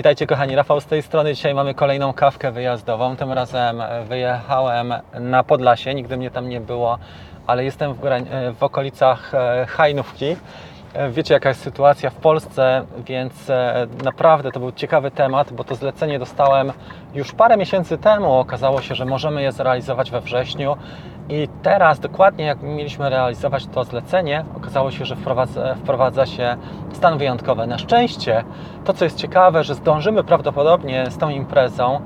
Witajcie kochani, Rafał z tej strony. Dzisiaj mamy kolejną kawkę wyjazdową. Tym razem wyjechałem na Podlasie, nigdy mnie tam nie było, ale jestem w, grań- w okolicach e, Hajnówki. E, Wiecie jaka jest sytuacja w Polsce, więc e, naprawdę to był ciekawy temat, bo to zlecenie dostałem już parę miesięcy temu. Okazało się, że możemy je zrealizować we wrześniu. I teraz, dokładnie jak mieliśmy realizować to zlecenie, okazało się, że wprowadza, wprowadza się stan wyjątkowy. Na szczęście, to co jest ciekawe, że zdążymy prawdopodobnie z tą imprezą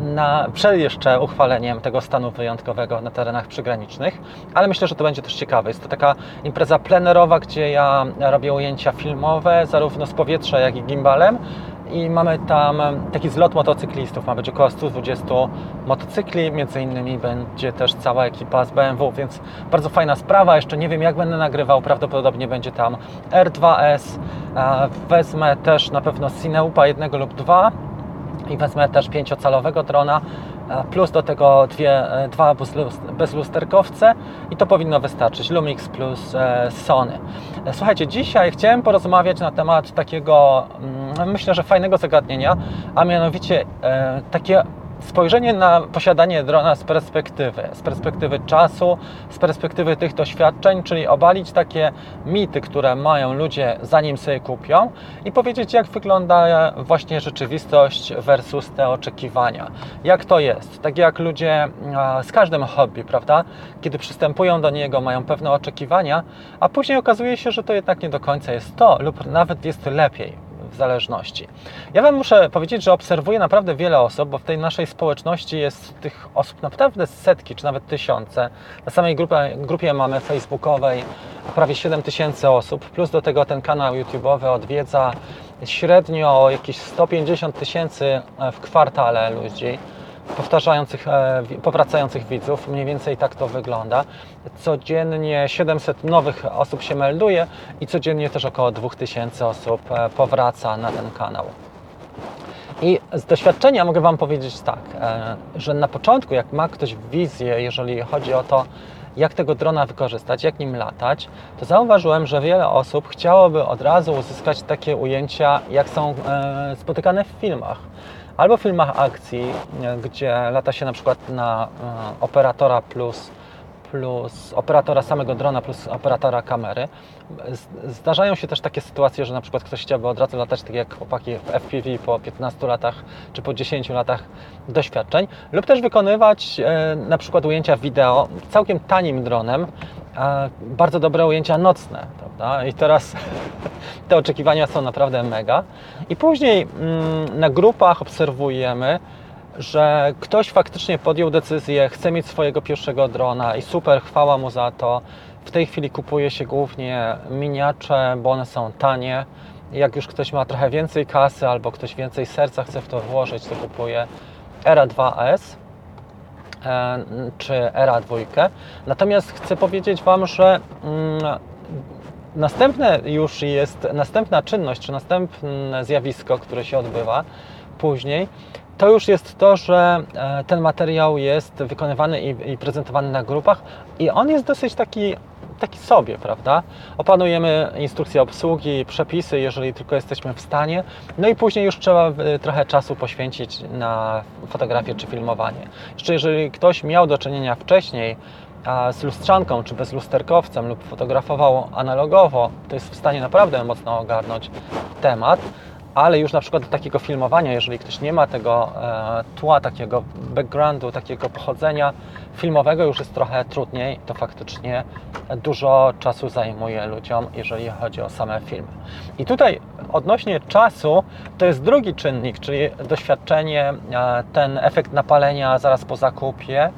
na, przed jeszcze uchwaleniem tego stanu wyjątkowego na terenach przygranicznych, ale myślę, że to będzie też ciekawe. Jest to taka impreza plenerowa, gdzie ja robię ujęcia filmowe, zarówno z powietrza, jak i gimbalem. I mamy tam taki zlot motocyklistów. Ma być około 120 motocykli, między innymi będzie też cała ekipa z BMW, więc bardzo fajna sprawa. Jeszcze nie wiem, jak będę nagrywał. Prawdopodobnie będzie tam R2S. E, Wezmę też na pewno Cineupa jednego lub dwa i wezmę też pięciocalowego drona, e, plus do tego dwie, e, dwa bezlus- bezlusterkowce i to powinno wystarczyć. Lumix plus e, Sony. Słuchajcie, dzisiaj chciałem porozmawiać na temat takiego, mm, myślę, że fajnego zagadnienia, a mianowicie takie spojrzenie na posiadanie drona z perspektywy, z perspektywy czasu, z perspektywy tych doświadczeń, czyli obalić takie mity, które mają ludzie zanim sobie kupią i powiedzieć jak wygląda właśnie rzeczywistość versus te oczekiwania. Jak to jest? Tak jak ludzie z każdym hobby, prawda? Kiedy przystępują do niego, mają pewne oczekiwania, a później okazuje się, że to jednak nie do końca jest to lub nawet jest lepiej zależności. Ja Wam muszę powiedzieć, że obserwuję naprawdę wiele osób, bo w tej naszej społeczności jest tych osób naprawdę setki, czy nawet tysiące. Na samej grupie, grupie mamy facebookowej prawie 7 tysięcy osób, plus do tego ten kanał YouTube'owy odwiedza średnio jakieś 150 tysięcy w kwartale ludzi powtarzających, e, powracających widzów. Mniej więcej tak to wygląda. Codziennie 700 nowych osób się melduje i codziennie też około 2000 osób e, powraca na ten kanał. I z doświadczenia mogę Wam powiedzieć tak, e, że na początku, jak ma ktoś wizję, jeżeli chodzi o to, jak tego drona wykorzystać, jak nim latać, to zauważyłem, że wiele osób chciałoby od razu uzyskać takie ujęcia, jak są spotykane w filmach. Albo w filmach akcji, gdzie lata się na przykład na e, operatora plus plus operatora samego drona plus operatora kamery. Zdarzają się też takie sytuacje, że na przykład ktoś chciałby od razu latać tak jak chłopaki w FPV po 15 latach czy po 10 latach doświadczeń lub też wykonywać e, na przykład ujęcia wideo całkiem tanim dronem, bardzo dobre ujęcia nocne, prawda? I teraz te oczekiwania są naprawdę mega. I później mm, na grupach obserwujemy, że ktoś faktycznie podjął decyzję, chce mieć swojego pierwszego drona i super, chwała mu za to. W tej chwili kupuje się głównie miniacze, bo one są tanie. Jak już ktoś ma trochę więcej kasy albo ktoś więcej serca chce w to włożyć, to kupuje Era 2S e, czy Era 2. Natomiast chcę powiedzieć Wam, że mm, następne już jest, następna czynność, czy następne zjawisko, które się odbywa później, to już jest to, że e, ten materiał jest wykonywany i prezentowany na grupach i on jest dosyć taki, taki sobie, prawda? Opanujemy instrukcję obsługi, przepisy, jeżeli tylko jesteśmy w stanie, no i później już trzeba e, trochę czasu poświęcić na fotografię czy filmowanie. Jeszcze jeżeli ktoś miał do czynienia wcześniej z lustrzanką czy bezlusterkowcem lub fotografował analogowo, to jest w stanie naprawdę mocno ogarnąć temat, ale już na przykład do takiego filmowania, jeżeli ktoś nie ma tego e, tła, takiego backgroundu, takiego pochodzenia filmowego, już jest trochę trudniej, to faktycznie dużo czasu zajmuje ludziom, jeżeli chodzi o same filmy. I tutaj odnośnie czasu, to jest drugi czynnik, czyli doświadczenie, e, ten efekt napalenia zaraz po zakupie.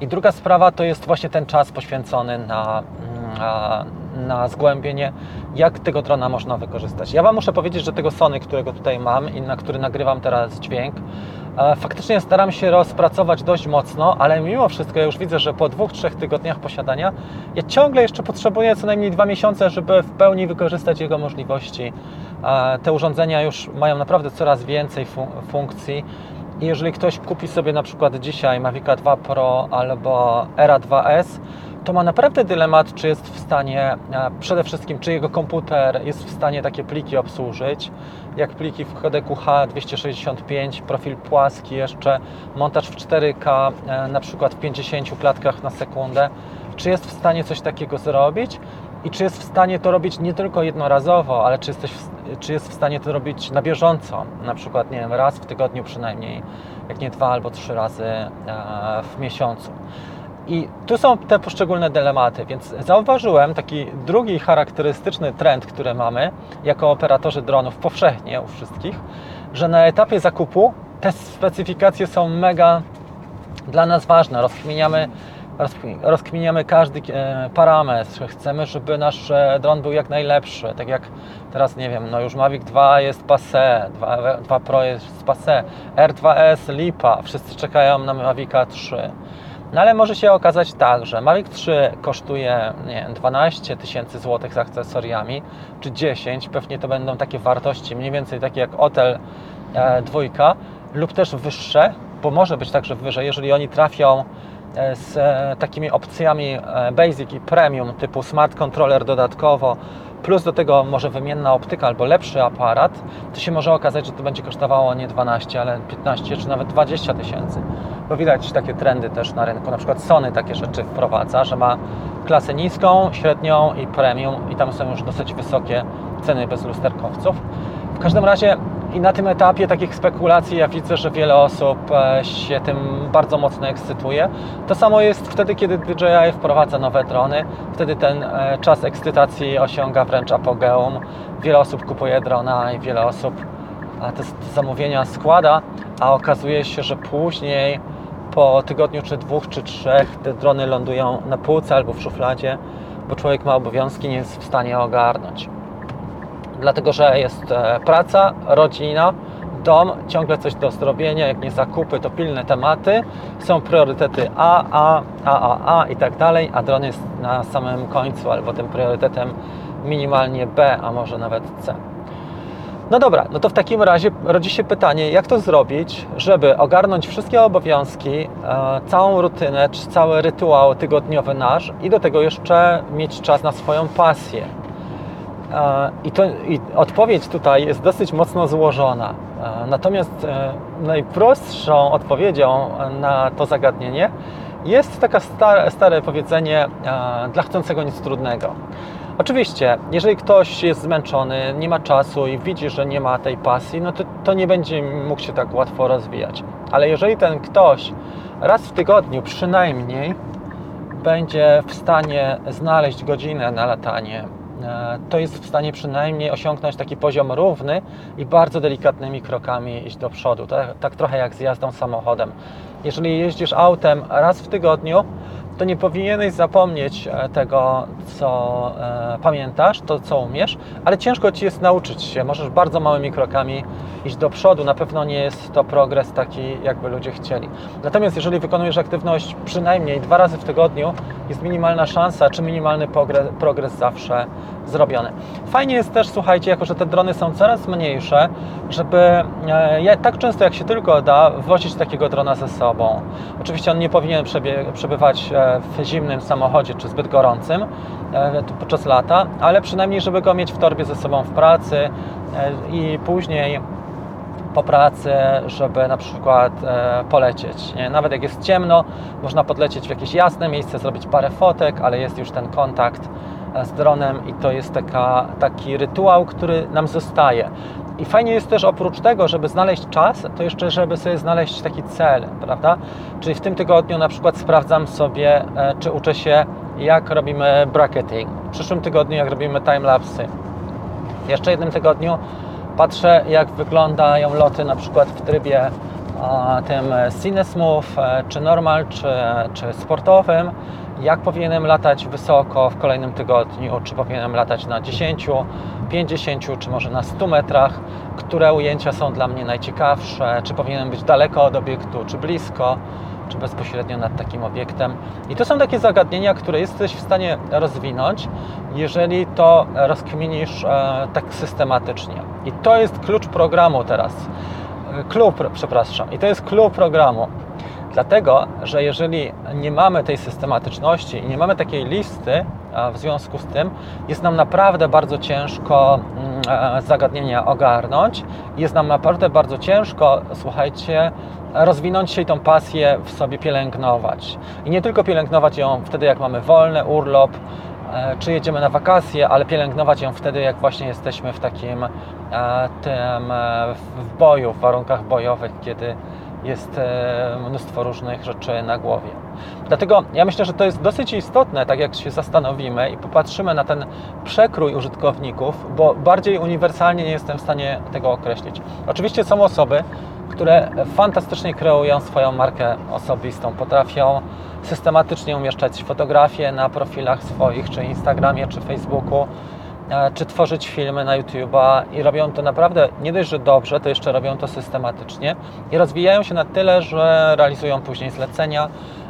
I druga sprawa to jest właśnie ten czas poświęcony na, mm, na zgłębienie, jak tego drona można wykorzystać. Ja Wam muszę powiedzieć, że tego Sony, którego tutaj mam i na który nagrywam teraz dźwięk, e, faktycznie staram się rozpracować dość mocno, ale mimo wszystko ja już widzę, że po dwóch, trzech tygodniach posiadania ja ciągle jeszcze potrzebuję co najmniej dwa miesiące, żeby w pełni wykorzystać jego możliwości. E, Te urządzenia już mają naprawdę coraz więcej fun- funkcji. I jeżeli ktoś kupi sobie na przykład dzisiaj Mavica 2 Pro albo Era 2S, to ma naprawdę dylemat, czy jest w stanie, e, przede wszystkim, czy jego komputer jest w stanie takie pliki obsłużyć, jak pliki w kodeku H265, profil płaski jeszcze, montaż w 4K, e, na przykład w 50 klatkach na sekundę, czy jest w stanie coś takiego zrobić? I czy jest w stanie to robić nie tylko jednorazowo, ale czy, jesteś w, czy jest w stanie to robić na bieżąco, na przykład nie wiem, raz w tygodniu przynajmniej, jak nie dwa albo trzy razy e, w miesiącu. I tu są te poszczególne dylematy, więc zauważyłem taki drugi charakterystyczny trend, który mamy jako operatorzy dronów powszechnie u wszystkich, że na etapie zakupu te specyfikacje są mega dla nas ważne. Rozkminiamy, rozkminiamy każdy e, parametr. Chcemy, żeby nasz e, dron był jak najlepszy. Tak jak teraz, nie wiem, no już Mavic 2 jest passé, 2, 2 Pro jest passé, R2S lipa, wszyscy czekają na Mavica 3. No ale może się okazać tak, że Mavic 3 kosztuje nie wiem, 12 tysięcy złotych z akcesoriami, czy 10, pewnie to będą takie wartości mniej więcej takie jak Otel e, dwójka lub też wyższe, bo może być także wyżej, jeżeli oni trafią e, z e, takimi opcjami e, Basic i Premium typu Smart Controller dodatkowo, plus do tego może wymienna optyka albo lepszy aparat, to się może okazać, że to będzie kosztowało nie 12, ale 15 czy nawet 20 tysięcy. Bo widać takie trendy też na rynku. Na przykład Sony takie rzeczy wprowadza, że ma klasę niską, średnią i premium i tam są już dosyć wysokie ceny bez lusterkowców. W każdym razie i na tym etapie takich spekulacji ja widzę, że wiele osób e, się tym bardzo mocno ekscytuje. To samo jest wtedy, kiedy DJI wprowadza nowe drony. Wtedy ten e, czas ekscytacji osiąga wręcz apogeum. Wiele osób kupuje drona i wiele osób te zamówienia składa, a okazuje się, że później po tygodniu, czy dwóch, czy trzech te drony lądują na półce albo w szufladzie, bo człowiek ma obowiązki, nie jest w stanie ogarnąć. Dlatego, że jest e, praca, rodzina, dom, ciągle coś do zrobienia, jak nie zakupy, to pilne tematy, są priorytety A, A, A, A, A i tak dalej, a dron jest na samym końcu albo tym priorytetem minimalnie B, a może nawet C. No dobra, no to w takim razie rodzi się pytanie, jak to zrobić, żeby ogarnąć wszystkie obowiązki, e, całą rutynę, czy cały rytuał tygodniowy nasz i do tego jeszcze mieć czas na swoją pasję. E, I, to, I odpowiedź tutaj jest dosyć mocno złożona. E, natomiast najprostszą odpowiedzią na to zagadnienie jest takie stare, stare powiedzenie dla chcącego nic trudnego. Oczywiście, jeżeli ktoś jest zmęczony, nie ma czasu i widzi, że nie ma tej pasji, no to, to nie będzie mógł się tak łatwo rozwijać. Ale jeżeli ten ktoś raz w tygodniu przynajmniej będzie w stanie znaleźć godzinę na latanie, e, to jest w stanie przynajmniej osiągnąć taki poziom równy i bardzo delikatnymi krokami iść do przodu. Tak, tak trochę jak z jazdą samochodem. Jeżeli jeździsz autem raz w tygodniu, to nie powinieneś zapomnieć e, tego, co e, pamiętasz, to co umiesz, ale ciężko ci jest nauczyć się. Możesz bardzo małymi krokami iść do przodu. Na pewno nie jest to progres taki, jakby ludzie chcieli. Natomiast jeżeli wykonujesz aktywność przynajmniej dwa razy w tygodniu, jest minimalna szansa, czy minimalny progres, progres zawsze zrobiony. Fajnie jest też, słuchajcie, jako że te drony są coraz mniejsze, żeby e, tak często jak się tylko da, wozić takiego drona ze sobą. Oczywiście on nie powinien przebywać e, w zimnym samochodzie czy zbyt gorącym e, podczas lata, ale przynajmniej, żeby go mieć w torbie ze sobą w pracy i później po pracy, żeby na przykład e, polecieć. Nie? Nawet jak jest ciemno, można podlecieć w jakieś jasne miejsce, zrobić parę fotek, ale jest już ten kontakt z dronem i to jest taka, taki rytuał, który nam zostaje. I fajnie jest też oprócz tego, żeby znaleźć czas, to jeszcze, żeby sobie znaleźć taki cel, prawda? Czyli w tym tygodniu na przykład sprawdzam sobie, e, czy uczę się, jak robimy bracketing. W przyszłym tygodniu, jak robimy timelapsy. Jeszcze jednym tygodniu patrzę, jak wyglądają loty na przykład w trybie tym CineSmooth, e, czy normal, czy, czy sportowym jak powinienem latać wysoko w kolejnym tygodniu, czy powinienem latać na 10, 50, czy może na 100 metrach, które ujęcia są dla mnie najciekawsze, czy powinienem być daleko od obiektu, czy blisko, czy bezpośrednio nad takim obiektem. I to są takie zagadnienia, które jesteś w stanie rozwinąć, jeżeli to rozkminisz e, tak systematycznie. I to jest klucz programu teraz. E, klub, przepraszam, i to jest klub programu. Dlatego, że jeżeli nie mamy tej systematyczności i nie mamy takiej listy, w związku z tym jest nam naprawdę bardzo ciężko mm, zagadnienia ogarnąć. Jest nam naprawdę bardzo ciężko, słuchajcie, rozwinąć się i tą pasję w sobie pielęgnować. I nie tylko pielęgnować ją wtedy, jak mamy wolny urlop, e, czy jedziemy na wakacje, ale pielęgnować ją wtedy, jak właśnie jesteśmy w takim e, tym e, w boju, w warunkach bojowych, kiedy jest mnóstwo różnych rzeczy na głowie. Dlatego ja myślę, że to jest dosyć istotne, tak jak się zastanowimy i popatrzymy na ten przekrój użytkowników, bo bardziej uniwersalnie nie jestem w stanie tego określić. Oczywiście są osoby, które fantastycznie kreują swoją markę osobistą, potrafią systematycznie umieszczać fotografie na profilach swoich, czy Instagramie, czy Facebooku, e, czy tworzyć filmy na YouTube'a i robią to naprawdę nie dość, że dobrze, to jeszcze robią to systematycznie i rozwijają się na tyle, że realizują później zlecenia,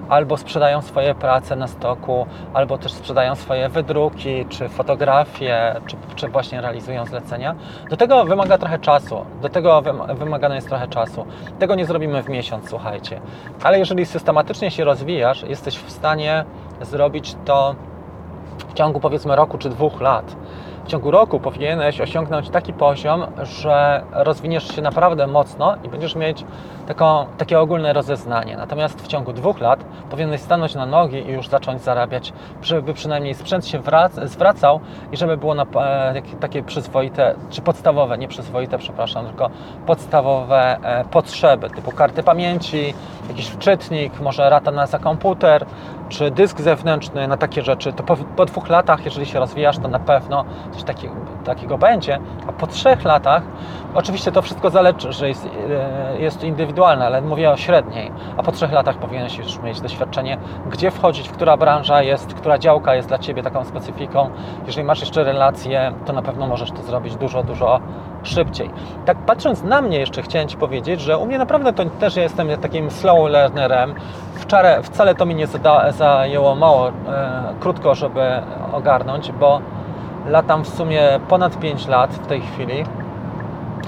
albo sprzedają swoje prace na stoku, albo też sprzedają swoje wydruki, czy fotografie, czy, czy właśnie realizują zlecenia. Do tego wymaga trochę czasu, do tego wymagane jest trochę czasu. Tego nie zrobimy w miesiąc, słuchajcie. Ale jeżeli systematycznie się rozwijasz, jesteś w stanie zrobić to w ciągu powiedzmy roku czy dwóch lat w ciągu roku powinieneś osiągnąć taki poziom, że rozwiniesz się naprawdę mocno i będziesz mieć taką, takie ogólne rozeznanie. Natomiast w ciągu dwóch lat powinieneś stanąć na nogi i już zacząć zarabiać, żeby przynajmniej sprzęt się zwracał i żeby było na, e, takie przyzwoite, czy podstawowe, nie przyzwoite, przepraszam, tylko podstawowe e, potrzeby, typu karty pamięci, jakiś czytnik, może rata na za komputer, czy dysk zewnętrzny, na takie rzeczy, to po, po dwóch latach, jeżeli się rozwijasz, to na pewno coś takiego, takiego będzie, a po trzech latach, oczywiście to wszystko zależy, że jest, e, jest indywidualne, ale mówię o średniej, a po trzech latach powinieneś już mieć doświadczenie, gdzie wchodzić, w która branża jest, która działka jest dla Ciebie taką specyfiką. Jeżeli masz jeszcze relacje, to na pewno możesz to zrobić dużo, dużo szybciej. Tak patrząc na mnie jeszcze chciałem Ci powiedzieć, że u mnie naprawdę to też jestem takim slow learnerem. Wczoraj, wcale to mi nie zada, zajęło mało, e, krótko, żeby ogarnąć, bo latam w sumie ponad 5 lat w tej chwili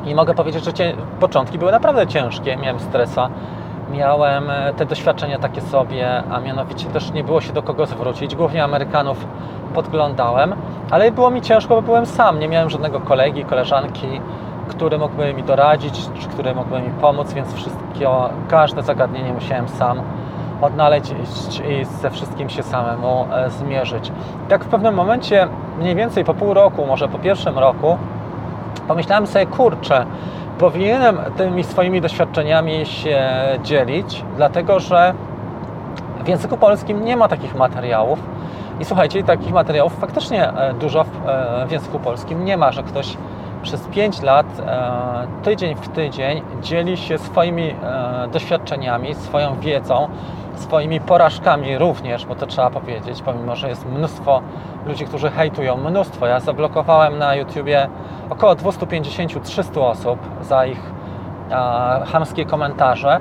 i mogę powiedzieć, że cie, początki były naprawdę ciężkie, miałem stresa, miałem e, te doświadczenia takie sobie, a mianowicie też nie było się do kogo zwrócić, głównie Amerykanów podglądałem, ale było mi ciężko, bo byłem sam, nie miałem żadnego kolegi, koleżanki, który mógłby mi doradzić, czy który mógłby mi pomóc, więc wszystkie, każde zagadnienie musiałem sam odnaleźć i ze wszystkim się samemu e, zmierzyć. Tak w pewnym momencie, mniej więcej po pół roku, może po pierwszym roku, pomyślałem sobie, kurczę, powinienem tymi swoimi doświadczeniami się dzielić, dlatego że w języku polskim nie ma takich materiałów. I słuchajcie, takich materiałów faktycznie e, dużo e, w języku polskim nie ma, że ktoś przez 5 lat, tydzień w tydzień, dzieli się swoimi doświadczeniami, swoją wiedzą, swoimi porażkami również, bo to trzeba powiedzieć, pomimo, że jest mnóstwo ludzi, którzy hejtują, mnóstwo. Ja zablokowałem na YouTubie około 250-300 osób za ich a, chamskie komentarze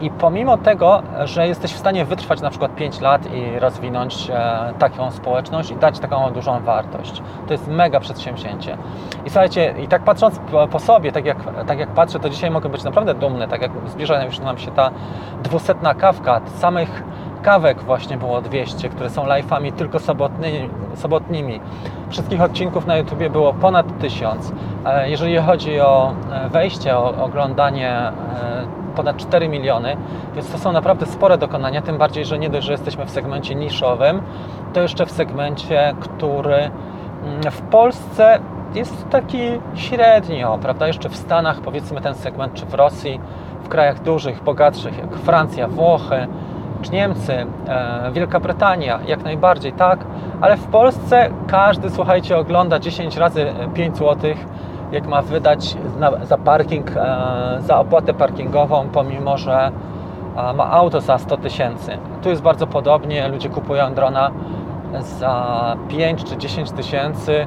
i pomimo tego, że jesteś w stanie wytrwać na przykład 5 lat i rozwinąć e, taką społeczność i dać taką dużą wartość, to jest mega przedsięwzięcie. I słuchajcie, i tak patrząc po, sobie, tak jak, tak jak patrzę, to dzisiaj mogę być naprawdę dumny, tak jak zbliża już nam się ta dwusetna kawka, samych kawek właśnie było 200, które są live'ami tylko sobotnymi, sobotnimi. Wszystkich odcinków na YouTubie było ponad 1000. E, jeżeli chodzi o e, wejście, o oglądanie ponad 4 miliony, więc to są naprawdę spore dokonania, tym bardziej, że nie dość, że jesteśmy w segmencie niszowym, to jeszcze w segmencie, który mm, w Polsce jest taki średnio, prawda? Jeszcze w Stanach, powiedzmy, ten segment, czy w Rosji, w krajach dużych, bogatszych, jak Francja, Włochy, czy Niemcy, e, Wielka Brytania, jak najbardziej, tak, ale w Polsce każdy, słuchajcie, ogląda 10 razy 5 złotych jak ma wydać za parking, e, za opłatę parkingową, pomimo że e, ma auto za 100 tysięcy. Tu jest bardzo podobnie, ludzie kupują drona za 5 czy 10 tysięcy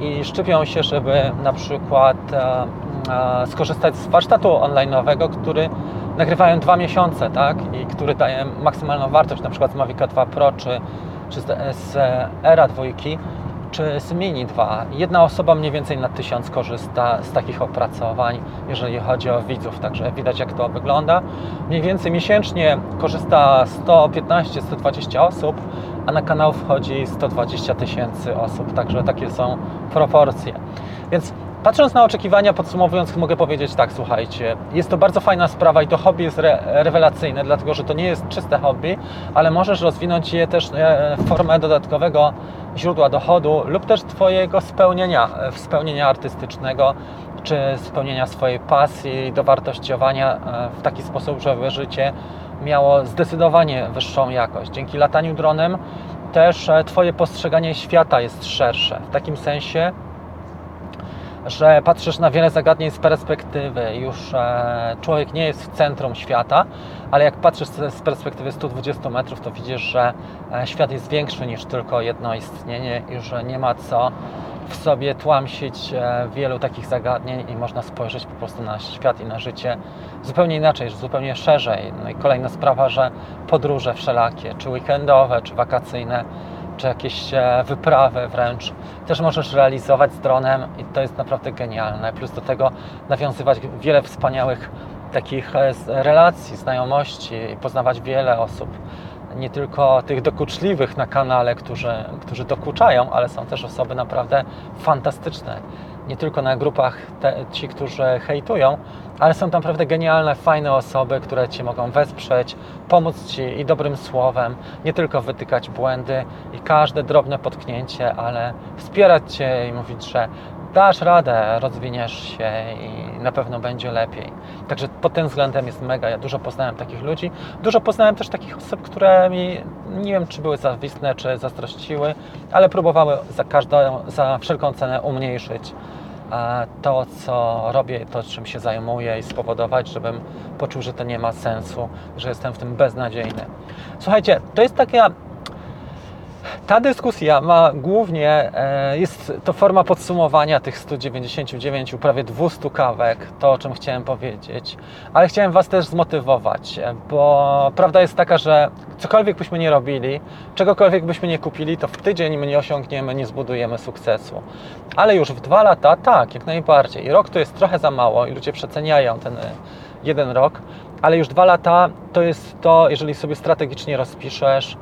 i szczypią się, żeby na przykład e, skorzystać z warsztatu online'owego, który nagrywają dwa miesiące, tak? I który daje maksymalną wartość, na przykład z Mavica 2 Pro czy, czy z, z Era 2 czy z Mini 2. Jedna osoba mniej więcej na tysiąc korzysta z takich opracowań, jeżeli chodzi o widzów, także widać jak to wygląda. Mniej więcej miesięcznie korzysta 115-120 osób, a na kanał wchodzi 120 tysięcy osób, także takie są proporcje. Więc Patrząc na oczekiwania, podsumowując, mogę powiedzieć tak, słuchajcie, jest to bardzo fajna sprawa i to hobby jest re rewelacyjne, dlatego że to nie jest czyste hobby, ale możesz rozwinąć je też e, w formę dodatkowego źródła dochodu lub też Twojego spełnienia, e, spełnienia artystycznego, czy spełnienia swojej pasji, dowartościowania e, w taki sposób, żeby życie miało zdecydowanie wyższą jakość. Dzięki lataniu dronem też Twoje postrzeganie świata jest szersze, w takim sensie, że patrzysz na wiele zagadnień z perspektywy. Już e, człowiek nie jest w centrum świata, ale jak patrzysz z perspektywy 120 metrów, to widzisz, że e, świat jest większy niż tylko jedno istnienie i że nie ma co w sobie tłamsić e, wielu takich zagadnień i można spojrzeć po prostu na świat i na życie zupełnie inaczej, zupełnie szerzej. No i kolejna sprawa, że podróże wszelakie, czy weekendowe, czy wakacyjne, czy jakieś e, wyprawy wręcz też możesz realizować z dronem i to jest naprawdę genialne. Plus do tego nawiązywać wiele wspaniałych takich e, relacji, znajomości i poznawać wiele osób. Nie tylko tych dokuczliwych na kanale, którzy, którzy dokuczają, ale są też osoby naprawdę fantastyczne. Nie tylko na grupach te, ci, którzy hejtują, ale są tam naprawdę genialne, fajne osoby, które Cię mogą wesprzeć, pomóc Ci i dobrym słowem, nie tylko wytykać błędy i każde drobne potknięcie, ale wspierać Cię i mówić, że dasz radę, rozwiniesz się i na pewno będzie lepiej. Także pod tym względem jest mega. Ja dużo poznałem takich ludzi. Dużo poznałem też takich osób, które mi nie wiem, czy były zawistne, czy zazdrościły, ale próbowały za każdą, za wszelką cenę umniejszyć to, co robię, to, czym się zajmuję i spowodować, żebym poczuł, że to nie ma sensu, że jestem w tym beznadziejny. Słuchajcie, to jest taka ta dyskusja ma głównie, e, jest to forma podsumowania tych 199, prawie 200 kawek, to o czym chciałem powiedzieć, ale chciałem Was też zmotywować, e, bo prawda jest taka, że cokolwiek byśmy nie robili, czegokolwiek byśmy nie kupili, to w tydzień my nie osiągniemy, nie zbudujemy sukcesu. Ale już w dwa lata, tak, jak najbardziej. Rok to jest trochę za mało i ludzie przeceniają ten e, jeden rok, ale już dwa lata to jest to, jeżeli sobie strategicznie rozpiszesz,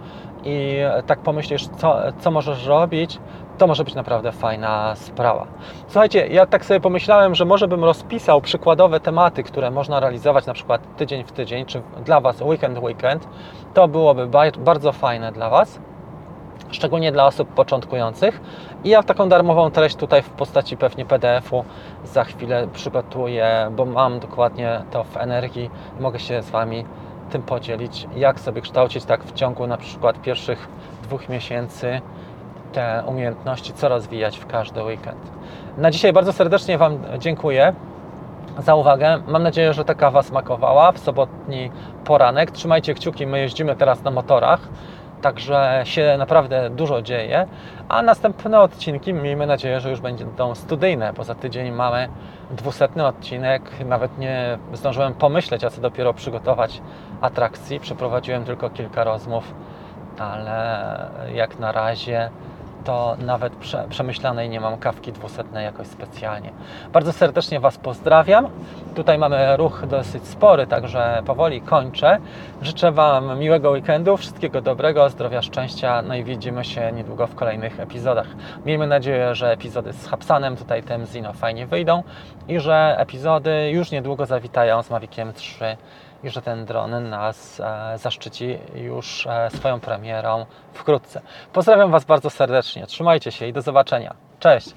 i tak pomyślisz, co, co możesz robić, to może być naprawdę fajna sprawa. Słuchajcie, ja tak sobie pomyślałem, że może bym rozpisał przykładowe tematy, które można realizować na przykład tydzień w tydzień, czy dla Was weekend weekend. To byłoby bardzo fajne dla Was, szczególnie dla osób początkujących. I ja taką darmową treść tutaj w postaci pewnie PDF-u za chwilę przygotuję, bo mam dokładnie to w energii mogę się z Wami tym podzielić, jak sobie kształcić tak w ciągu na przykład pierwszych dwóch miesięcy te umiejętności, co rozwijać w każdy weekend. Na dzisiaj bardzo serdecznie Wam dziękuję za uwagę. Mam nadzieję, że ta kawa smakowała w sobotni poranek. Trzymajcie kciuki, my jeździmy teraz na motorach, także się naprawdę dużo dzieje. A następne odcinki, miejmy nadzieję, że już będą studyjne, bo za tydzień mamy dwusetny odcinek. Nawet nie zdążyłem pomyśleć, a co dopiero przygotować atrakcji. Przeprowadziłem tylko kilka rozmów, ale jak na razie to nawet prze, przemyślanej nie mam kawki dwusetnej jakoś specjalnie. Bardzo serdecznie Was pozdrawiam. Tutaj mamy ruch dosyć spory, także powoli kończę. Życzę Wam miłego weekendu, wszystkiego dobrego, zdrowia, szczęścia, no i widzimy się niedługo w kolejnych epizodach. Miejmy nadzieję, że epizody z Hapsanem, tutaj tym Zino fajnie wyjdą i że epizody już niedługo zawitają z Maviciem 3 i że ten dron nas e, zaszczyci już e, swoją premierą wkrótce. Pozdrawiam Was bardzo serdecznie, trzymajcie się i do zobaczenia. Cześć!